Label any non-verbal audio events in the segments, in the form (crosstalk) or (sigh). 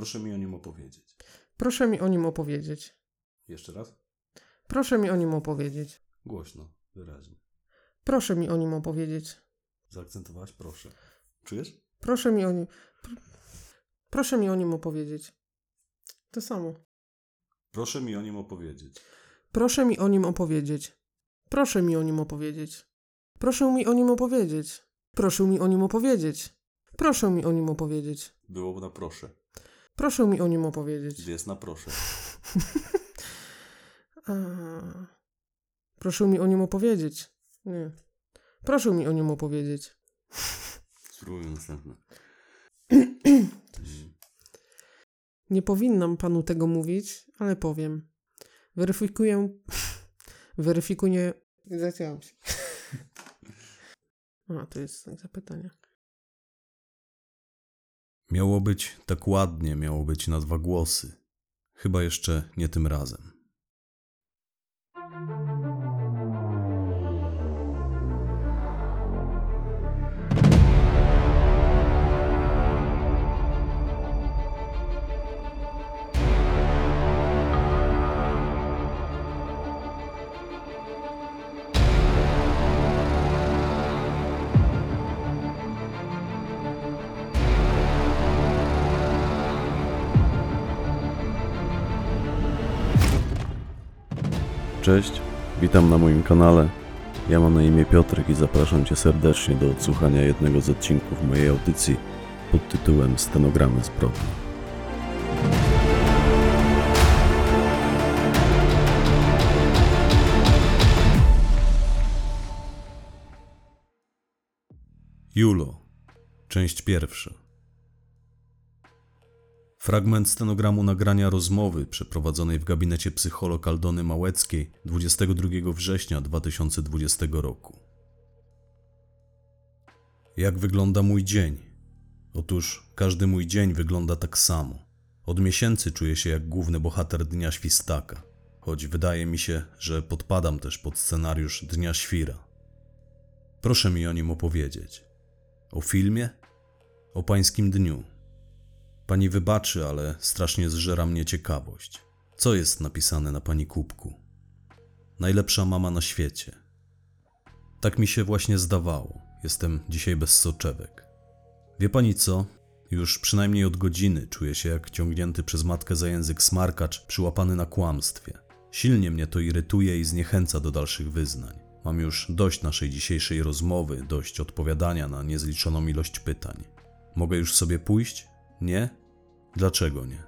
Proszę mi o nim opowiedzieć. Proszę mi o nim opowiedzieć. Jeszcze raz? Proszę mi o nim opowiedzieć. Głośno, wyraźnie. Proszę mi o nim opowiedzieć. Zaakcentowałaś? Proszę. Czujesz? Proszę mi o nim. Pr proszę mi o nim opowiedzieć. To samo. Proszę mi o nim opowiedzieć. Proszę mi o nim opowiedzieć. Proszę mi o nim opowiedzieć. Proszę mi o nim opowiedzieć. Proszę mi o nim opowiedzieć. Proszę mi o nim opowiedzieć. Było na proszę. Proszę mi o nim opowiedzieć. Jest na proszę. (laughs) A, proszę mi o nim opowiedzieć. Nie. Proszę mi o nim opowiedzieć. Spróbujmy następne. (clears throat) Nie powinnam panu tego mówić, ale powiem. Weryfikuję. (laughs) Weryfikuję. Zacięłam się. (laughs) A, to jest znak zapytania. Miało być tak ładnie, miało być na dwa głosy. Chyba jeszcze nie tym razem. Cześć, witam na moim kanale. Ja mam na imię Piotrek i zapraszam Cię serdecznie do odsłuchania jednego z odcinków mojej audycji pod tytułem Stenogramy zbrodni. Julo, część pierwsza. Fragment stenogramu nagrania rozmowy przeprowadzonej w gabinecie psycholog Aldony Małeckiej 22 września 2020 roku. Jak wygląda mój dzień? Otóż każdy mój dzień wygląda tak samo. Od miesięcy czuję się jak główny bohater Dnia Świstaka, choć wydaje mi się, że podpadam też pod scenariusz Dnia Świra. Proszę mi o nim opowiedzieć. O filmie? O pańskim dniu. Pani wybaczy, ale strasznie zżera mnie ciekawość. Co jest napisane na pani kubku? Najlepsza mama na świecie. Tak mi się właśnie zdawało. Jestem dzisiaj bez soczewek. Wie pani co? Już przynajmniej od godziny czuję się jak ciągnięty przez matkę za język smarkacz przyłapany na kłamstwie. Silnie mnie to irytuje i zniechęca do dalszych wyznań. Mam już dość naszej dzisiejszej rozmowy, dość odpowiadania na niezliczoną ilość pytań. Mogę już sobie pójść? Nie? Dlaczego nie?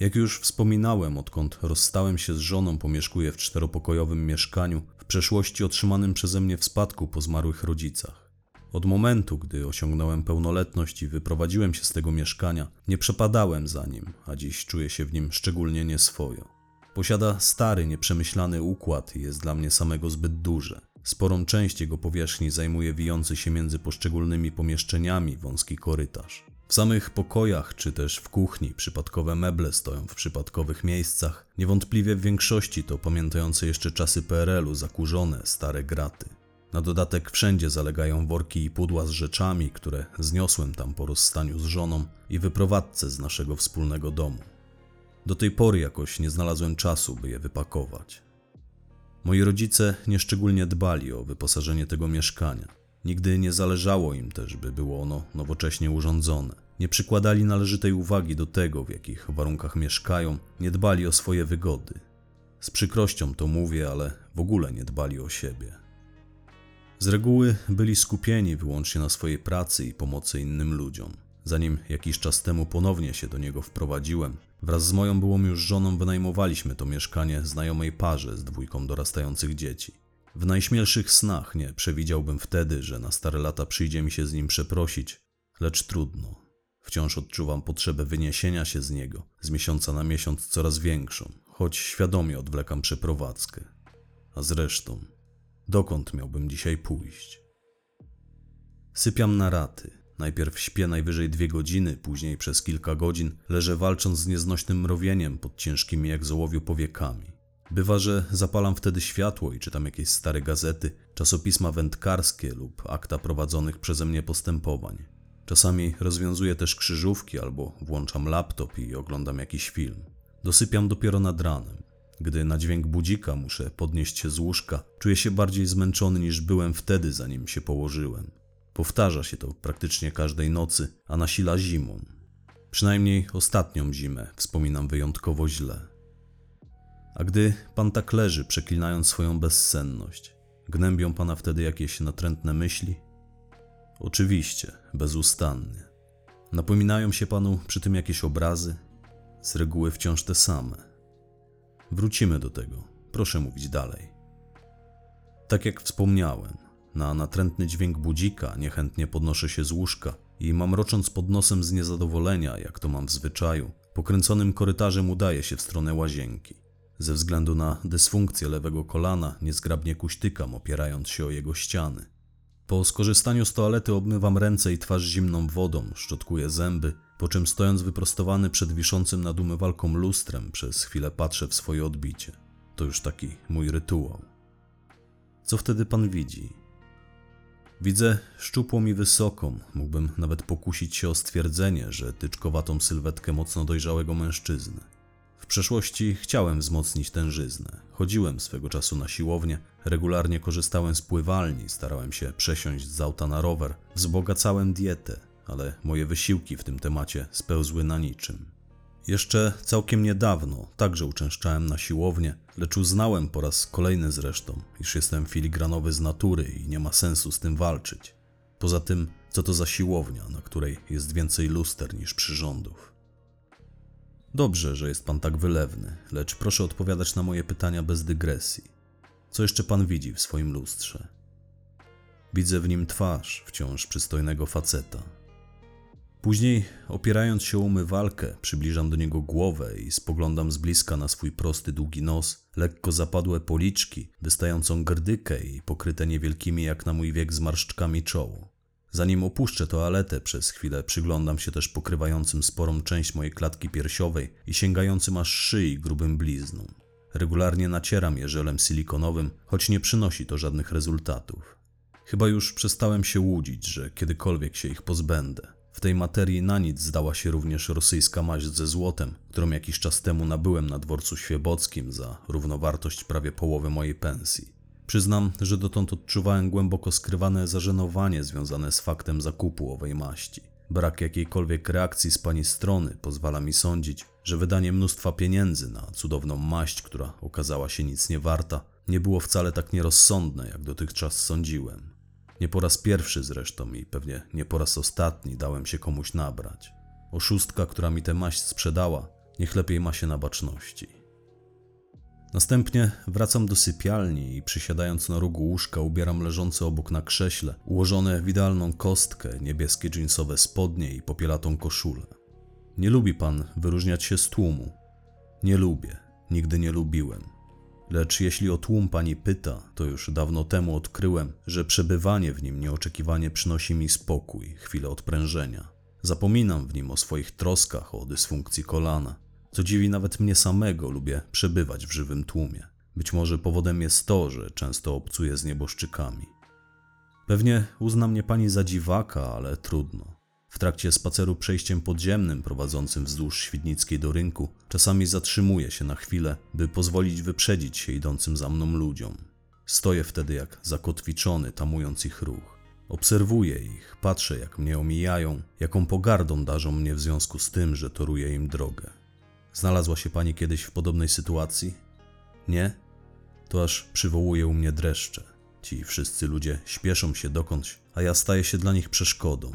Jak już wspominałem, odkąd rozstałem się z żoną, pomieszkuję w czteropokojowym mieszkaniu, w przeszłości otrzymanym przeze mnie w spadku po zmarłych rodzicach. Od momentu, gdy osiągnąłem pełnoletność i wyprowadziłem się z tego mieszkania, nie przepadałem za nim, a dziś czuję się w nim szczególnie nieswojo. Posiada stary, nieprzemyślany układ i jest dla mnie samego zbyt duże. Sporą część jego powierzchni zajmuje wijący się między poszczególnymi pomieszczeniami wąski korytarz. W samych pokojach czy też w kuchni przypadkowe meble stoją w przypadkowych miejscach. Niewątpliwie w większości to pamiętające jeszcze czasy PRL-u zakurzone stare graty. Na dodatek wszędzie zalegają worki i pudła z rzeczami, które zniosłem tam po rozstaniu z żoną i wyprowadzce z naszego wspólnego domu. Do tej pory jakoś nie znalazłem czasu, by je wypakować. Moi rodzice nieszczególnie dbali o wyposażenie tego mieszkania. Nigdy nie zależało im też, by było ono nowocześnie urządzone. Nie przykładali należytej uwagi do tego, w jakich warunkach mieszkają, nie dbali o swoje wygody. Z przykrością to mówię, ale w ogóle nie dbali o siebie. Z reguły byli skupieni wyłącznie na swojej pracy i pomocy innym ludziom. Zanim jakiś czas temu ponownie się do niego wprowadziłem, wraz z moją byłą już żoną wynajmowaliśmy to mieszkanie znajomej parze z dwójką dorastających dzieci. W najśmielszych snach nie przewidziałbym wtedy, że na stare lata przyjdzie mi się z nim przeprosić, lecz trudno. Wciąż odczuwam potrzebę wyniesienia się z niego, z miesiąca na miesiąc coraz większą, choć świadomie odwlekam przeprowadzkę. A zresztą, dokąd miałbym dzisiaj pójść? Sypiam na raty. Najpierw śpię najwyżej dwie godziny, później przez kilka godzin leżę walcząc z nieznośnym mrowieniem pod ciężkimi jak zołowiu powiekami. Bywa, że zapalam wtedy światło i czytam jakieś stare gazety, czasopisma wędkarskie lub akta prowadzonych przeze mnie postępowań. Czasami rozwiązuję też krzyżówki albo włączam laptop i oglądam jakiś film. Dosypiam dopiero nad ranem. Gdy na dźwięk budzika muszę podnieść się z łóżka, czuję się bardziej zmęczony niż byłem wtedy, zanim się położyłem. Powtarza się to praktycznie każdej nocy, a nasila zimą. Przynajmniej ostatnią zimę wspominam wyjątkowo źle. A gdy pan tak leży, przeklinając swoją bezsenność, gnębią pana wtedy jakieś natrętne myśli? Oczywiście, bezustannie. Napominają się panu przy tym jakieś obrazy? Z reguły wciąż te same. Wrócimy do tego. Proszę mówić dalej. Tak jak wspomniałem, na natrętny dźwięk budzika niechętnie podnoszę się z łóżka i mamrocząc pod nosem z niezadowolenia, jak to mam w zwyczaju, pokręconym korytarzem udaję się w stronę łazienki. Ze względu na dysfunkcję lewego kolana niezgrabnie kuśtykam, opierając się o jego ściany. Po skorzystaniu z toalety obmywam ręce i twarz zimną wodą, szczotkuję zęby, po czym stojąc wyprostowany przed wiszącym nad umywalką lustrem, przez chwilę patrzę w swoje odbicie. To już taki mój rytuał. Co wtedy pan widzi? Widzę szczupłą i wysoką, mógłbym nawet pokusić się o stwierdzenie, że tyczkowatą sylwetkę mocno dojrzałego mężczyzny. Przeszłości chciałem wzmocnić tężyznę. Chodziłem swego czasu na siłownię, regularnie korzystałem z pływalni, starałem się przesiąść z auta na rower, wzbogacałem dietę, ale moje wysiłki w tym temacie spełzły na niczym. Jeszcze całkiem niedawno także uczęszczałem na siłownię, lecz uznałem po raz kolejny zresztą, iż jestem filigranowy z natury i nie ma sensu z tym walczyć. Poza tym, co to za siłownia, na której jest więcej luster niż przyrządów? Dobrze, że jest pan tak wylewny, lecz proszę odpowiadać na moje pytania bez dygresji. Co jeszcze pan widzi w swoim lustrze? Widzę w nim twarz wciąż przystojnego faceta. Później, opierając się o umywalkę, przybliżam do niego głowę i spoglądam z bliska na swój prosty, długi nos, lekko zapadłe policzki, wystającą grdykę i pokryte niewielkimi jak na mój wiek zmarszczkami czoło. Zanim opuszczę toaletę, przez chwilę przyglądam się też pokrywającym sporą część mojej klatki piersiowej i sięgającym aż szyi grubym bliznom. Regularnie nacieram je żelem silikonowym, choć nie przynosi to żadnych rezultatów. Chyba już przestałem się łudzić, że kiedykolwiek się ich pozbędę. W tej materii na nic zdała się również rosyjska maź ze złotem, którą jakiś czas temu nabyłem na dworcu świebockim za równowartość prawie połowy mojej pensji. Przyznam, że dotąd odczuwałem głęboko skrywane zażenowanie związane z faktem zakupu owej maści. Brak jakiejkolwiek reakcji z pani strony pozwala mi sądzić, że wydanie mnóstwa pieniędzy na cudowną maść, która okazała się nic nie warta, nie było wcale tak nierozsądne, jak dotychczas sądziłem. Nie po raz pierwszy zresztą i pewnie nie po raz ostatni dałem się komuś nabrać. Oszustka, która mi tę maść sprzedała, niech lepiej ma się na baczności. Następnie wracam do sypialni i przysiadając na rogu łóżka ubieram leżące obok na krześle, ułożone w idealną kostkę, niebieskie jeansowe spodnie i popielatą koszulę. Nie lubi pan wyróżniać się z tłumu. Nie lubię, nigdy nie lubiłem. Lecz jeśli o tłum pani pyta, to już dawno temu odkryłem, że przebywanie w nim nieoczekiwanie przynosi mi spokój, chwilę odprężenia. Zapominam w nim o swoich troskach, o dysfunkcji kolana. Co dziwi nawet mnie samego, lubię przebywać w żywym tłumie. Być może powodem jest to, że często obcuję z nieboszczykami. Pewnie uzna mnie pani za dziwaka, ale trudno. W trakcie spaceru przejściem podziemnym prowadzącym wzdłuż Świdnickiej do rynku czasami zatrzymuję się na chwilę, by pozwolić wyprzedzić się idącym za mną ludziom. Stoję wtedy jak zakotwiczony, tamując ich ruch. Obserwuję ich, patrzę jak mnie omijają, jaką pogardą darzą mnie w związku z tym, że toruję im drogę. Znalazła się pani kiedyś w podobnej sytuacji? Nie? To aż przywołuje u mnie dreszcze. Ci wszyscy ludzie śpieszą się dokądś, a ja staję się dla nich przeszkodą.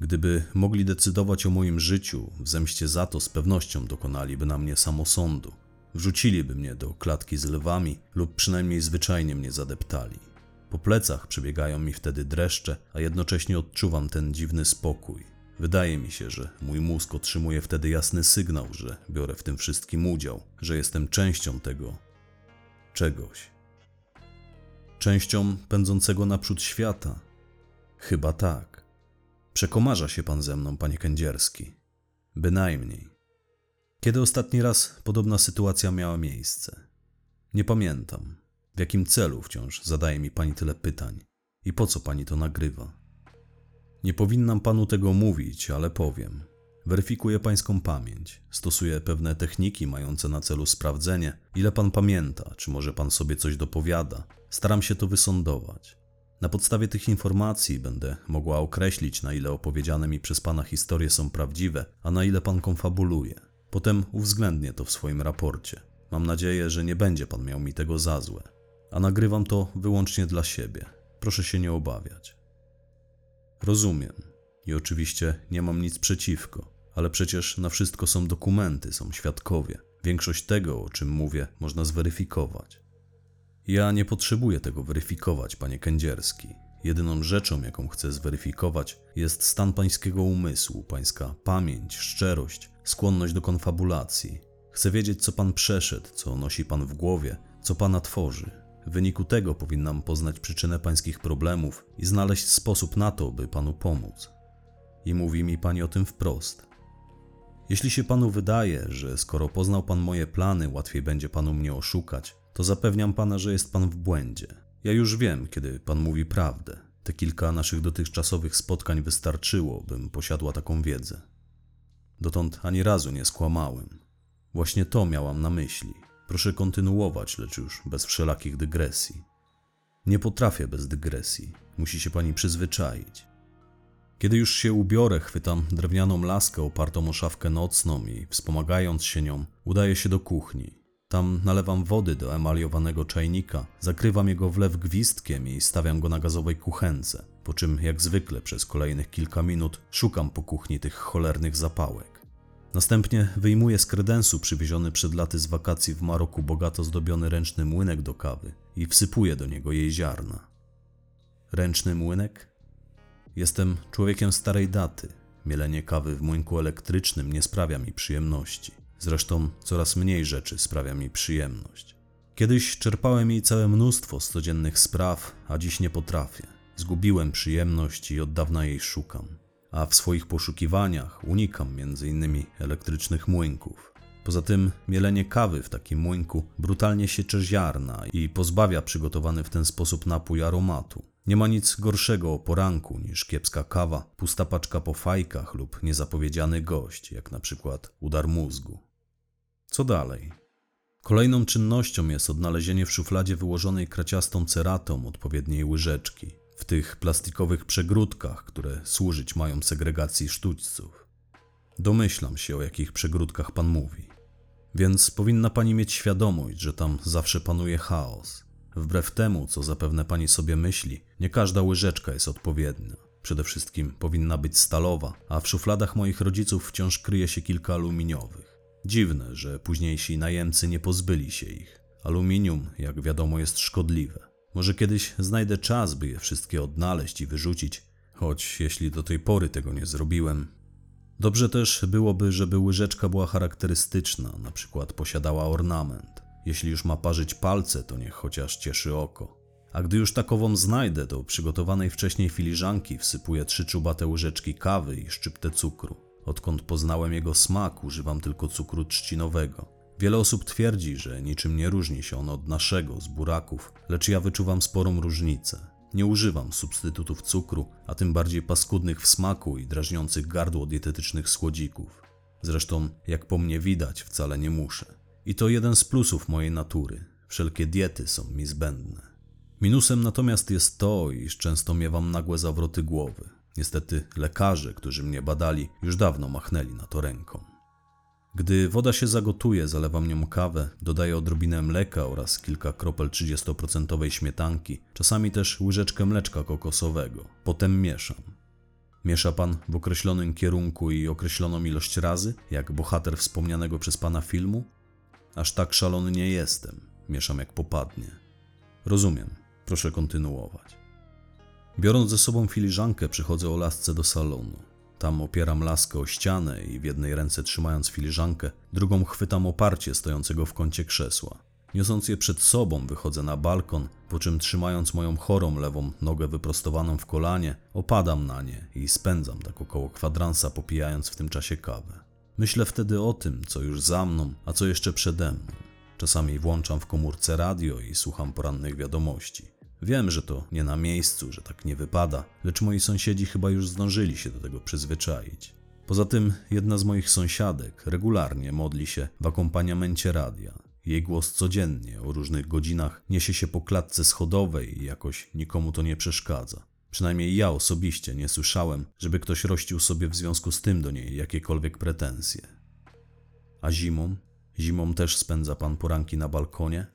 Gdyby mogli decydować o moim życiu, w zemście za to z pewnością dokonaliby na mnie samosądu. Wrzuciliby mnie do klatki z lwami lub przynajmniej zwyczajnie mnie zadeptali. Po plecach przebiegają mi wtedy dreszcze, a jednocześnie odczuwam ten dziwny spokój. Wydaje mi się, że mój mózg otrzymuje wtedy jasny sygnał, że biorę w tym wszystkim udział, że jestem częścią tego czegoś. Częścią pędzącego naprzód świata. Chyba tak. Przekomarza się pan ze mną, panie Kędzierski. Bynajmniej. Kiedy ostatni raz podobna sytuacja miała miejsce? Nie pamiętam. W jakim celu wciąż zadaje mi pani tyle pytań? I po co pani to nagrywa? Nie powinnam panu tego mówić, ale powiem. Weryfikuję pańską pamięć. Stosuję pewne techniki mające na celu sprawdzenie, ile pan pamięta, czy może pan sobie coś dopowiada. Staram się to wysądować. Na podstawie tych informacji będę mogła określić, na ile opowiedziane mi przez pana historie są prawdziwe, a na ile pan konfabuluje. Potem uwzględnię to w swoim raporcie. Mam nadzieję, że nie będzie pan miał mi tego za złe. A nagrywam to wyłącznie dla siebie. Proszę się nie obawiać. Rozumiem. I oczywiście nie mam nic przeciwko, ale przecież na wszystko są dokumenty, są świadkowie. Większość tego, o czym mówię, można zweryfikować. Ja nie potrzebuję tego weryfikować, panie Kędzierski. Jedyną rzeczą, jaką chcę zweryfikować, jest stan pańskiego umysłu, pańska pamięć, szczerość, skłonność do konfabulacji. Chcę wiedzieć, co pan przeszedł, co nosi pan w głowie, co pana tworzy. W wyniku tego powinnam poznać przyczynę pańskich problemów i znaleźć sposób na to, by panu pomóc. I mówi mi pani o tym wprost. Jeśli się panu wydaje, że skoro poznał pan moje plany, łatwiej będzie panu mnie oszukać, to zapewniam pana, że jest pan w błędzie. Ja już wiem, kiedy pan mówi prawdę. Te kilka naszych dotychczasowych spotkań wystarczyło, bym posiadła taką wiedzę. Dotąd ani razu nie skłamałem. Właśnie to miałam na myśli. Proszę kontynuować, lecz już bez wszelakich dygresji. Nie potrafię bez dygresji. Musi się pani przyzwyczaić. Kiedy już się ubiorę, chwytam drewnianą laskę opartą o szafkę nocną i, wspomagając się nią, udaję się do kuchni. Tam nalewam wody do emaliowanego czajnika, zakrywam jego wlew gwizdkiem i stawiam go na gazowej kuchence, po czym jak zwykle przez kolejnych kilka minut szukam po kuchni tych cholernych zapałek. Następnie wyjmuję z kredensu przywieziony przed laty z wakacji w Maroku bogato zdobiony ręczny młynek do kawy i wsypuję do niego jej ziarna. Ręczny młynek? Jestem człowiekiem starej daty. Mielenie kawy w młynku elektrycznym nie sprawia mi przyjemności. Zresztą coraz mniej rzeczy sprawia mi przyjemność. Kiedyś czerpałem jej całe mnóstwo z codziennych spraw, a dziś nie potrafię. Zgubiłem przyjemność i od dawna jej szukam. A w swoich poszukiwaniach unikam m.in. elektrycznych młynków. Poza tym mielenie kawy w takim młynku brutalnie siecze ziarna i pozbawia przygotowany w ten sposób napój aromatu. Nie ma nic gorszego o poranku niż kiepska kawa, pusta paczka po fajkach lub niezapowiedziany gość, jak na przykład udar mózgu. Co dalej? Kolejną czynnością jest odnalezienie w szufladzie wyłożonej kraciastą ceratą odpowiedniej łyżeczki, w tych plastikowych przegródkach, które służyć mają segregacji sztućców. Domyślam się, o jakich przegródkach pan mówi. Więc powinna pani mieć świadomość, że tam zawsze panuje chaos. Wbrew temu, co zapewne pani sobie myśli, nie każda łyżeczka jest odpowiednia. Przede wszystkim powinna być stalowa, a w szufladach moich rodziców wciąż kryje się kilka aluminiowych. Dziwne, że późniejsi najemcy nie pozbyli się ich. Aluminium, jak wiadomo, jest szkodliwe. Może kiedyś znajdę czas, by je wszystkie odnaleźć i wyrzucić, choć jeśli do tej pory tego nie zrobiłem. Dobrze też byłoby, żeby łyżeczka była charakterystyczna, na przykład posiadała ornament. Jeśli już ma parzyć palce, to niech chociaż cieszy oko. A gdy już takową znajdę, do przygotowanej wcześniej filiżanki wsypuję trzy czubate łyżeczki kawy i szczyptę cukru. Odkąd poznałem jego smak, używam tylko cukru trzcinowego. Wiele osób twierdzi, że niczym nie różni się on od naszego z buraków, lecz ja wyczuwam sporą różnicę. Nie używam substytutów cukru, a tym bardziej paskudnych w smaku i drażniących gardło dietetycznych słodzików. Zresztą, jak po mnie widać, wcale nie muszę. I to jeden z plusów mojej natury. Wszelkie diety są mi zbędne. Minusem natomiast jest to, iż często miewam nagłe zawroty głowy. Niestety lekarze, którzy mnie badali, już dawno machnęli na to ręką. Gdy woda się zagotuje, zalewam nią kawę, dodaję odrobinę mleka oraz kilka kropel 30% śmietanki, czasami też łyżeczkę mleczka kokosowego. Potem mieszam. Miesza pan w określonym kierunku i określoną ilość razy, jak bohater wspomnianego przez pana filmu? Aż tak szalony nie jestem. Mieszam jak popadnie. Rozumiem. Proszę kontynuować. Biorąc ze sobą filiżankę, przychodzę o lasce do salonu. Tam opieram laskę o ścianę i w jednej ręce trzymając filiżankę, drugą chwytam oparcie stojącego w kącie krzesła. Niosąc je przed sobą, wychodzę na balkon, po czym trzymając moją chorą lewą nogę wyprostowaną w kolanie, opadam na nie i spędzam tak około kwadransa, popijając w tym czasie kawę. Myślę wtedy o tym, co już za mną, a co jeszcze przede mną. Czasami włączam w komórce radio i słucham porannych wiadomości. Wiem, że to nie na miejscu, że tak nie wypada, lecz moi sąsiedzi chyba już zdążyli się do tego przyzwyczaić. Poza tym jedna z moich sąsiadek regularnie modli się w akompaniamencie radia. Jej głos codziennie o różnych godzinach niesie się po klatce schodowej i jakoś nikomu to nie przeszkadza. Przynajmniej ja osobiście nie słyszałem, żeby ktoś rościł sobie w związku z tym do niej jakiekolwiek pretensje. A zimą? Zimą też spędza pan poranki na balkonie?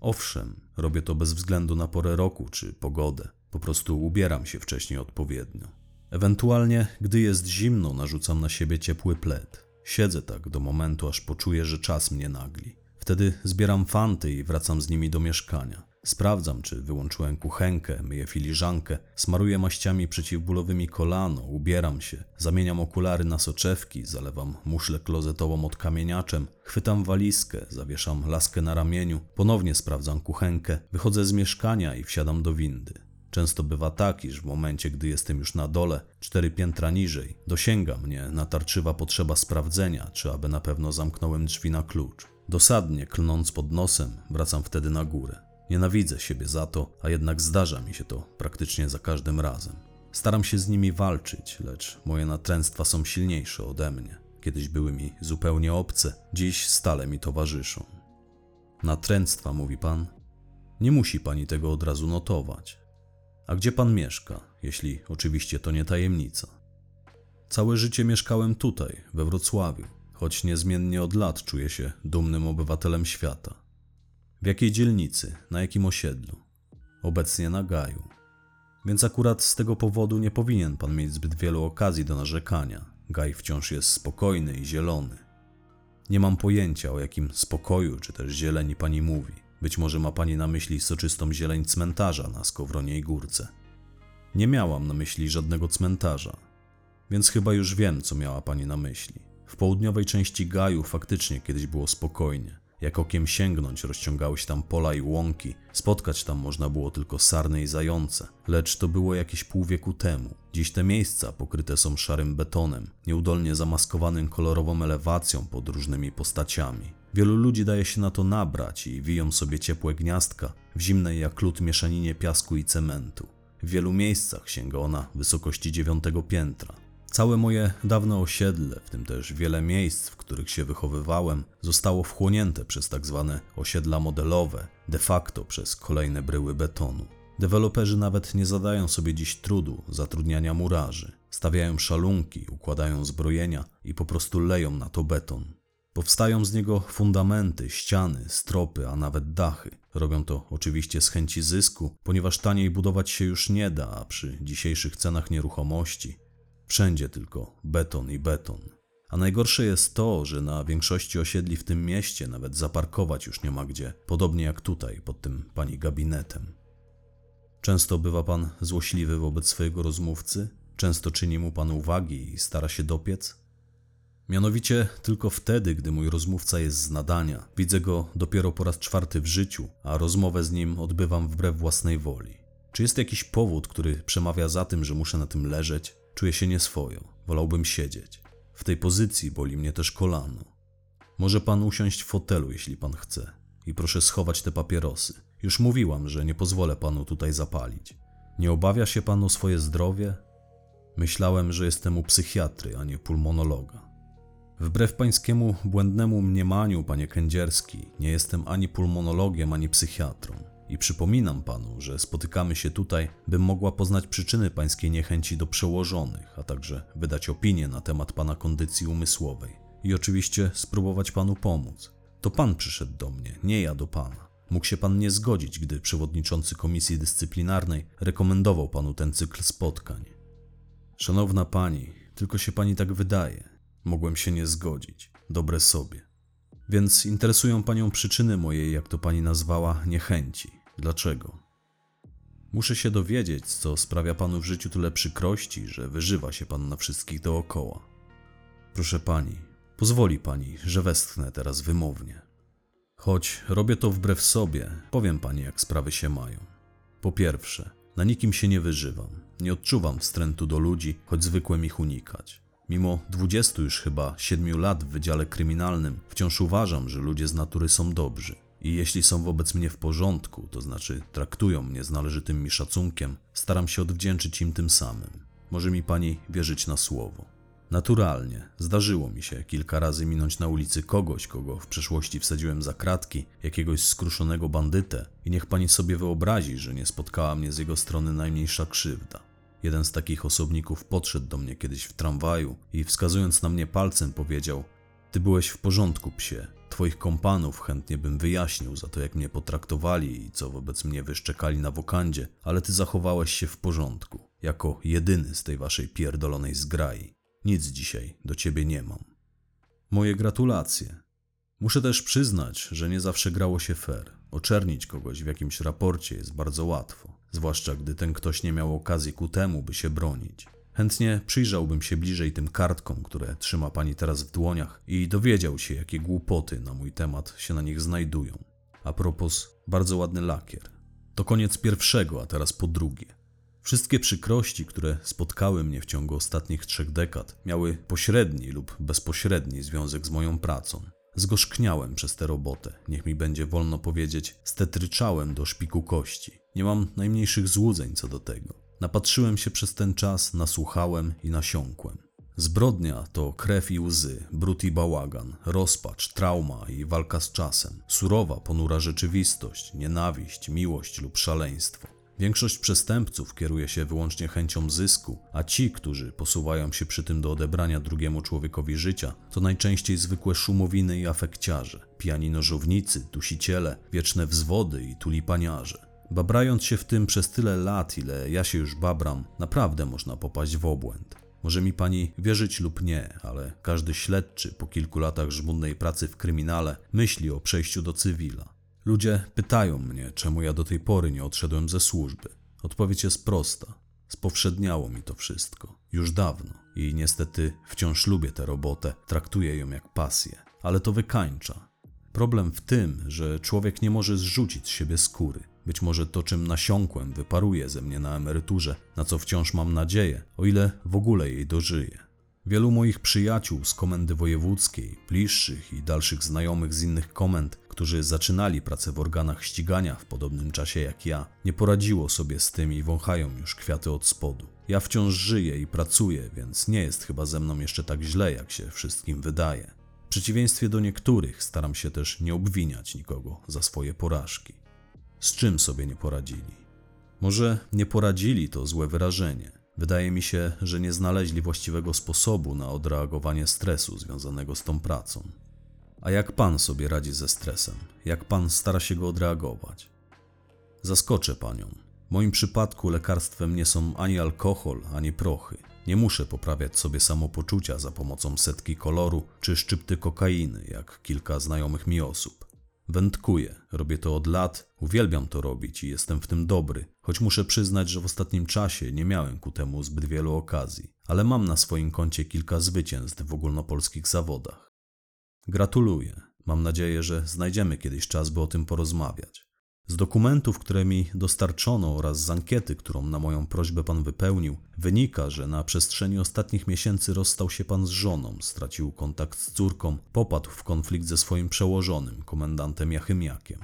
Owszem, robię to bez względu na porę roku czy pogodę. Po prostu ubieram się wcześniej odpowiednio. Ewentualnie, gdy jest zimno, narzucam na siebie ciepły pled. Siedzę tak do momentu, aż poczuję, że czas mnie nagli. Wtedy zbieram fanty i wracam z nimi do mieszkania. Sprawdzam, czy wyłączyłem kuchenkę, myję filiżankę, smaruję maściami przeciwbólowymi kolano, ubieram się, zamieniam okulary na soczewki, zalewam muszlę klozetową odkamieniaczem, chwytam walizkę, zawieszam laskę na ramieniu, ponownie sprawdzam kuchenkę, wychodzę z mieszkania i wsiadam do windy. Często bywa tak, iż w momencie, gdy jestem już na dole, cztery piętra niżej, dosięga mnie natarczywa potrzeba sprawdzenia, czy aby na pewno zamknąłem drzwi na klucz. Dosadnie klnąc pod nosem, wracam wtedy na górę. Nienawidzę siebie za to, a jednak zdarza mi się to praktycznie za każdym razem. Staram się z nimi walczyć, lecz moje natręctwa są silniejsze ode mnie. Kiedyś były mi zupełnie obce, dziś stale mi towarzyszą. Natręctwa, mówi pan? Nie musi pani tego od razu notować. A gdzie pan mieszka, jeśli oczywiście to nie tajemnica? Całe życie mieszkałem tutaj, we Wrocławiu, choć niezmiennie od lat czuję się dumnym obywatelem świata. W jakiej dzielnicy, na jakim osiedlu? Obecnie na Gaju. Więc akurat z tego powodu nie powinien pan mieć zbyt wielu okazji do narzekania. Gaj wciąż jest spokojny i zielony. Nie mam pojęcia o jakim spokoju czy też zieleni pani mówi. Być może ma pani na myśli soczystą zieleń cmentarza na Skowroniej Górce. Nie miałam na myśli żadnego cmentarza, więc chyba już wiem, co miała pani na myśli. W południowej części Gaju faktycznie kiedyś było spokojnie. Jak okiem sięgnąć, rozciągały się tam pola i łąki, spotkać tam można było tylko sarny i zające, lecz to było jakieś pół wieku temu. Dziś te miejsca pokryte są szarym betonem, nieudolnie zamaskowanym kolorową elewacją pod różnymi postaciami. Wielu ludzi daje się na to nabrać i wiją sobie ciepłe gniazdka w zimnej jak lód mieszaninie piasku i cementu. W wielu miejscach sięga ona wysokości dziewiątego piętra. Całe moje dawne osiedle, w tym też wiele miejsc, w których się wychowywałem, zostało wchłonięte przez tak zwane osiedla modelowe, de facto przez kolejne bryły betonu. Deweloperzy nawet nie zadają sobie dziś trudu zatrudniania murarzy. Stawiają szalunki, układają zbrojenia i po prostu leją na to beton. Powstają z niego fundamenty, ściany, stropy, a nawet dachy. Robią to oczywiście z chęci zysku, ponieważ taniej budować się już nie da, a przy dzisiejszych cenach nieruchomości Wszędzie tylko beton i beton. A najgorsze jest to, że na większości osiedli w tym mieście nawet zaparkować już nie ma gdzie, podobnie jak tutaj, pod tym pani gabinetem. Często bywa pan złośliwy wobec swojego rozmówcy, często czyni mu pan uwagi i stara się dopiec. Mianowicie tylko wtedy, gdy mój rozmówca jest z nadania, widzę go dopiero po raz czwarty w życiu, a rozmowę z nim odbywam wbrew własnej woli. Czy jest jakiś powód, który przemawia za tym, że muszę na tym leżeć? Czuję się nieswojo, wolałbym siedzieć. W tej pozycji boli mnie też kolano. Może pan usiąść w fotelu, jeśli pan chce. I proszę schować te papierosy. Już mówiłam, że nie pozwolę panu tutaj zapalić. Nie obawia się pan o swoje zdrowie? Myślałem, że jestem u psychiatry, a nie pulmonologa. Wbrew pańskiemu błędnemu mniemaniu, panie Kędzierski, nie jestem ani pulmonologiem, ani psychiatrą. I przypominam panu, że spotykamy się tutaj, bym mogła poznać przyczyny pańskiej niechęci do przełożonych, a także wydać opinię na temat pana kondycji umysłowej. I oczywiście spróbować panu pomóc. To pan przyszedł do mnie, nie ja do pana. Mógł się pan nie zgodzić, gdy przewodniczący komisji dyscyplinarnej rekomendował panu ten cykl spotkań. Szanowna pani, tylko się pani tak wydaje. Mogłem się nie zgodzić. Dobre sobie. Więc interesują panią przyczyny mojej, jak to pani nazwała, niechęci. Dlaczego? Muszę się dowiedzieć, co sprawia panu w życiu tyle przykrości, że wyżywa się pan na wszystkich dookoła. Proszę pani, pozwoli pani, że westchnę teraz wymownie. Choć robię to wbrew sobie, powiem pani, jak sprawy się mają. Po pierwsze, na nikim się nie wyżywam. Nie odczuwam wstrętu do ludzi, choć zwykłem ich unikać. Mimo 20 już chyba 7 lat w wydziale kryminalnym, wciąż uważam, że ludzie z natury są dobrzy. I jeśli są wobec mnie w porządku, to znaczy traktują mnie z należytym mi szacunkiem, staram się odwdzięczyć im tym samym. Może mi pani wierzyć na słowo. Naturalnie, zdarzyło mi się kilka razy minąć na ulicy kogoś, kogo w przeszłości wsadziłem za kratki, jakiegoś skruszonego bandytę, i niech pani sobie wyobrazi, że nie spotkała mnie z jego strony najmniejsza krzywda. Jeden z takich osobników podszedł do mnie kiedyś w tramwaju i wskazując na mnie palcem powiedział: Ty byłeś w porządku, psie. Twoich kompanów chętnie bym wyjaśnił za to, jak mnie potraktowali i co wobec mnie wyszczekali na wokandzie, ale ty zachowałeś się w porządku, jako jedyny z tej waszej pierdolonej zgrai. Nic dzisiaj do ciebie nie mam. Moje gratulacje. Muszę też przyznać, że nie zawsze grało się fair. Oczernić kogoś w jakimś raporcie jest bardzo łatwo, zwłaszcza gdy ten ktoś nie miał okazji ku temu, by się bronić. Chętnie przyjrzałbym się bliżej tym kartkom, które trzyma pani teraz w dłoniach i dowiedział się, jakie głupoty na mój temat się na nich znajdują. A propos, bardzo ładny lakier. To koniec pierwszego, a teraz po drugie. Wszystkie przykrości, które spotkały mnie w ciągu ostatnich trzech dekad, miały pośredni lub bezpośredni związek z moją pracą. Zgorzkniałem przez tę robotę, niech mi będzie wolno powiedzieć, stetryczałem do szpiku kości. Nie mam najmniejszych złudzeń co do tego. Napatrzyłem się przez ten czas, nasłuchałem i nasiąkłem. Zbrodnia to krew i łzy, brud i bałagan, rozpacz, trauma i walka z czasem, surowa, ponura rzeczywistość, nienawiść, miłość lub szaleństwo. Większość przestępców kieruje się wyłącznie chęcią zysku, a ci, którzy posuwają się przy tym do odebrania drugiemu człowiekowi życia, to najczęściej zwykłe szumowiny i afekciarze, pijani nożownicy, dusiciele, wieczne wzwody i tulipaniarze. Babrając się w tym przez tyle lat, ile ja się już babram, naprawdę można popaść w obłęd. Może mi pani wierzyć lub nie, ale każdy śledczy po kilku latach żmudnej pracy w kryminale myśli o przejściu do cywila. Ludzie pytają mnie, czemu ja do tej pory nie odszedłem ze służby. Odpowiedź jest prosta. Spowszedniało mi to wszystko. Już dawno. I niestety wciąż lubię tę robotę, traktuję ją jak pasję. Ale to wykańcza. Problem w tym, że człowiek nie może zrzucić z siebie skóry. Być może to, czym nasiąkłem, wyparuje ze mnie na emeryturze, na co wciąż mam nadzieję, o ile w ogóle jej dożyję. Wielu moich przyjaciół z komendy wojewódzkiej, bliższych i dalszych znajomych z innych komend, którzy zaczynali pracę w organach ścigania w podobnym czasie jak ja, nie poradziło sobie z tym i wąchają już kwiaty od spodu. Ja wciąż żyję i pracuję, więc nie jest chyba ze mną jeszcze tak źle, jak się wszystkim wydaje. W przeciwieństwie do niektórych staram się też nie obwiniać nikogo za swoje porażki. Z czym sobie nie poradzili? Może nie poradzili to złe wyrażenie. Wydaje mi się, że nie znaleźli właściwego sposobu na odreagowanie stresu związanego z tą pracą. A jak pan sobie radzi ze stresem? Jak pan stara się go odreagować? Zaskoczę panią. W moim przypadku lekarstwem nie są ani alkohol, ani prochy. Nie muszę poprawiać sobie samopoczucia za pomocą setki koloru czy szczypty kokainy, jak kilka znajomych mi osób. Wędkuję, robię to od lat, uwielbiam to robić i jestem w tym dobry, choć muszę przyznać, że w ostatnim czasie nie miałem ku temu zbyt wielu okazji, ale mam na swoim koncie kilka zwycięstw w ogólnopolskich zawodach. Gratuluję. Mam nadzieję, że znajdziemy kiedyś czas, by o tym porozmawiać. Z dokumentów, które mi dostarczono oraz z ankiety, którą na moją prośbę pan wypełnił, wynika, że na przestrzeni ostatnich miesięcy rozstał się pan z żoną, stracił kontakt z córką, popadł w konflikt ze swoim przełożonym, komendantem Jachymiakiem.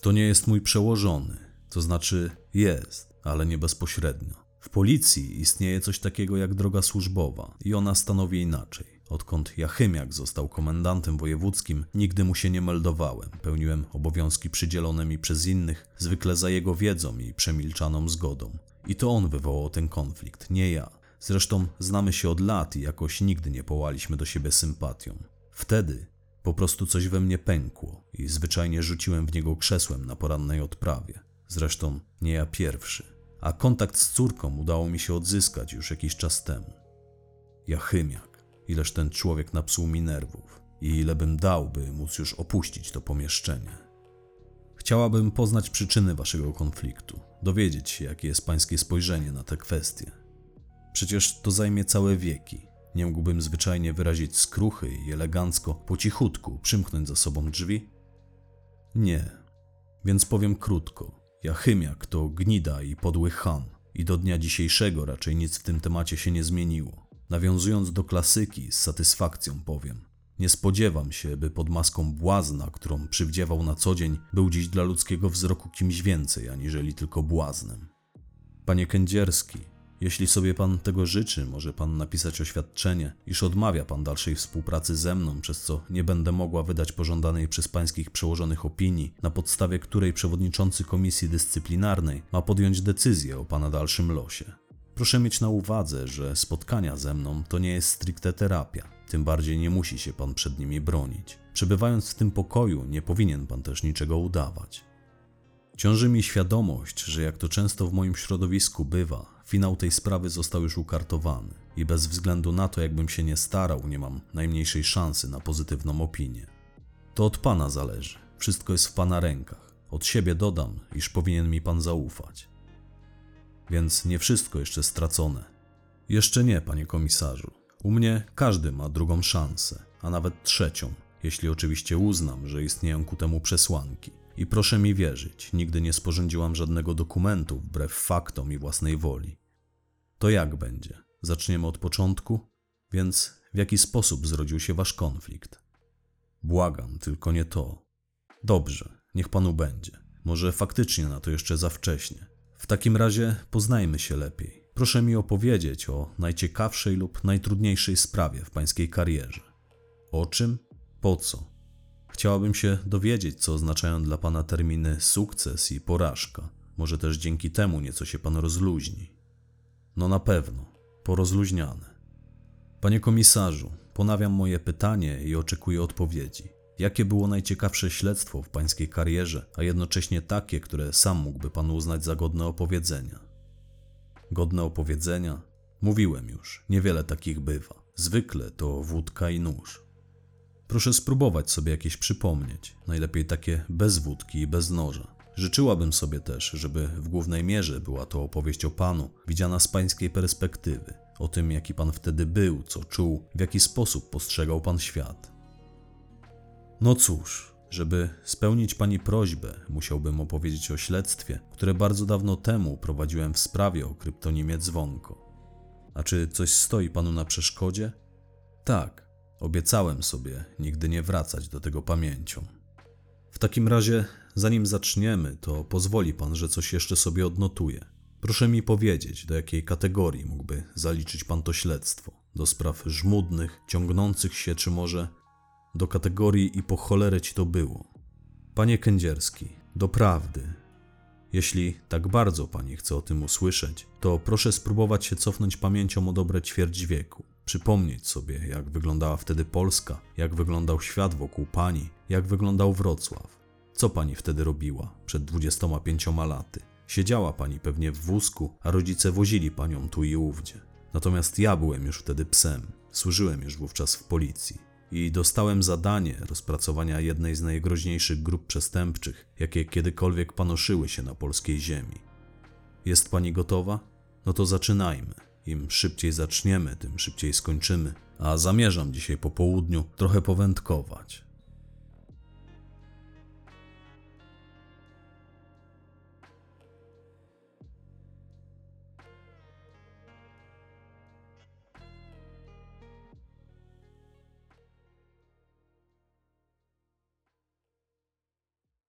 To nie jest mój przełożony, to znaczy jest, ale nie bezpośrednio. W policji istnieje coś takiego jak droga służbowa i ona stanowi inaczej. Odkąd Jachymiak został komendantem wojewódzkim, nigdy mu się nie meldowałem. Pełniłem obowiązki przydzielone mi przez innych, zwykle za jego wiedzą i przemilczaną zgodą. I to on wywołał ten konflikt, nie ja. Zresztą znamy się od lat i jakoś nigdy nie połaliśmy do siebie sympatią. Wtedy po prostu coś we mnie pękło i zwyczajnie rzuciłem w niego krzesłem na porannej odprawie. Zresztą nie ja pierwszy. A kontakt z córką udało mi się odzyskać już jakiś czas temu. Jachymiak ileż ten człowiek napsuł mi nerwów i ile bym dał, by móc już opuścić to pomieszczenie. Chciałabym poznać przyczyny waszego konfliktu, dowiedzieć się, jakie jest pańskie spojrzenie na te kwestie. Przecież to zajmie całe wieki. Nie mógłbym zwyczajnie wyrazić skruchy i elegancko, po cichutku przymknąć za sobą drzwi? Nie. Więc powiem krótko. Jachymiak to gnida i podły ham i do dnia dzisiejszego raczej nic w tym temacie się nie zmieniło. Nawiązując do klasyki, z satysfakcją powiem: Nie spodziewam się, by pod maską błazna, którą przywdziewał na co dzień, był dziś dla ludzkiego wzroku kimś więcej, aniżeli tylko błaznem. Panie Kędzierski, jeśli sobie pan tego życzy, może pan napisać oświadczenie, iż odmawia pan dalszej współpracy ze mną, przez co nie będę mogła wydać pożądanej przez pańskich przełożonych opinii, na podstawie której przewodniczący komisji dyscyplinarnej ma podjąć decyzję o pana dalszym losie. Proszę mieć na uwadze, że spotkania ze mną to nie jest stricte terapia, tym bardziej nie musi się pan przed nimi bronić. Przebywając w tym pokoju, nie powinien pan też niczego udawać. Ciąży mi świadomość, że jak to często w moim środowisku bywa, finał tej sprawy został już ukartowany i bez względu na to, jakbym się nie starał, nie mam najmniejszej szansy na pozytywną opinię. To od pana zależy, wszystko jest w pana rękach. Od siebie dodam, iż powinien mi pan zaufać. Więc nie wszystko jeszcze stracone. Jeszcze nie, panie komisarzu. U mnie każdy ma drugą szansę, a nawet trzecią, jeśli oczywiście uznam, że istnieją ku temu przesłanki. I proszę mi wierzyć, nigdy nie sporządziłam żadnego dokumentu wbrew faktom i własnej woli. To jak będzie? Zaczniemy od początku? Więc w jaki sposób zrodził się wasz konflikt? Błagam, tylko nie to. Dobrze, niech panu będzie. Może faktycznie na to jeszcze za wcześnie. W takim razie poznajmy się lepiej. Proszę mi opowiedzieć o najciekawszej lub najtrudniejszej sprawie w pańskiej karierze. O czym? Po co? Chciałabym się dowiedzieć, co oznaczają dla pana terminy sukces i porażka. Może też dzięki temu nieco się pan rozluźni. No na pewno, porozluźniane. Panie komisarzu, ponawiam moje pytanie i oczekuję odpowiedzi. Jakie było najciekawsze śledztwo w pańskiej karierze, a jednocześnie takie, które sam mógłby pan uznać za godne opowiedzenia? Godne opowiedzenia? Mówiłem już, niewiele takich bywa. Zwykle to wódka i nóż. Proszę spróbować sobie jakieś przypomnieć, najlepiej takie bez wódki i bez noża. Życzyłabym sobie też, żeby w głównej mierze była to opowieść o panu, widziana z pańskiej perspektywy, o tym, jaki pan wtedy był, co czuł, w jaki sposób postrzegał pan świat. No cóż, żeby spełnić pani prośbę, musiałbym opowiedzieć o śledztwie, które bardzo dawno temu prowadziłem w sprawie o kryptonimie Dzwonko. A czy coś stoi panu na przeszkodzie? Tak, obiecałem sobie nigdy nie wracać do tego pamięcią. W takim razie, zanim zaczniemy, to pozwoli pan, że coś jeszcze sobie odnotuję. Proszę mi powiedzieć, do jakiej kategorii mógłby zaliczyć pan to śledztwo? Do spraw żmudnych, ciągnących się, czy może do kategorii i po cholerę ci to było? Panie Kędzierski, do prawdy. Jeśli tak bardzo pani chce o tym usłyszeć, to proszę spróbować się cofnąć pamięcią o dobre ćwierć wieku. Przypomnieć sobie, jak wyglądała wtedy Polska, jak wyglądał świat wokół pani, jak wyglądał Wrocław. Co pani wtedy robiła przed 25 laty? Siedziała pani pewnie w wózku, a rodzice wozili panią tu i ówdzie. Natomiast ja byłem już wtedy psem, służyłem już wówczas w policji i dostałem zadanie rozpracowania jednej z najgroźniejszych grup przestępczych, jakie kiedykolwiek panoszyły się na polskiej ziemi. Jest pani gotowa? No to zaczynajmy. Im szybciej zaczniemy, tym szybciej skończymy. A zamierzam dzisiaj po południu trochę powędkować.